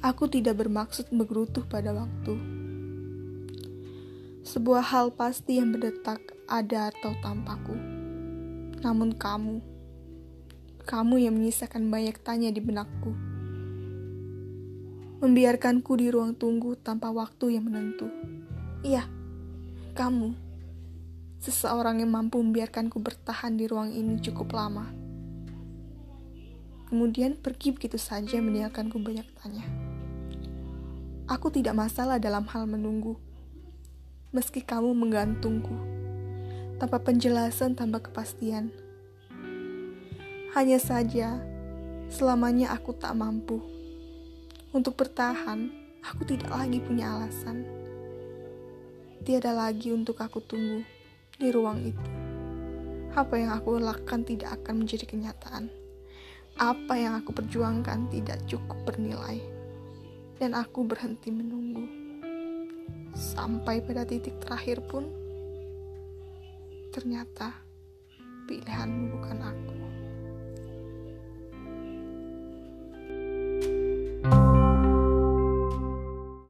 Aku tidak bermaksud menggerutu pada waktu. Sebuah hal pasti yang berdetak ada atau tanpaku. Namun kamu, kamu yang menyisakan banyak tanya di benakku. Membiarkanku di ruang tunggu tanpa waktu yang menentu. Iya, kamu, seseorang yang mampu membiarkanku bertahan di ruang ini cukup lama. Kemudian pergi begitu saja meninggalkanku banyak tanya. Aku tidak masalah dalam hal menunggu meski kamu menggantungku, tanpa penjelasan, tanpa kepastian. Hanya saja, selamanya aku tak mampu. Untuk bertahan, aku tidak lagi punya alasan. Tiada lagi untuk aku tunggu di ruang itu. Apa yang aku lakukan tidak akan menjadi kenyataan. Apa yang aku perjuangkan tidak cukup bernilai. Dan aku berhenti menunggu sampai pada titik terakhir pun ternyata pilihanmu bukan aku.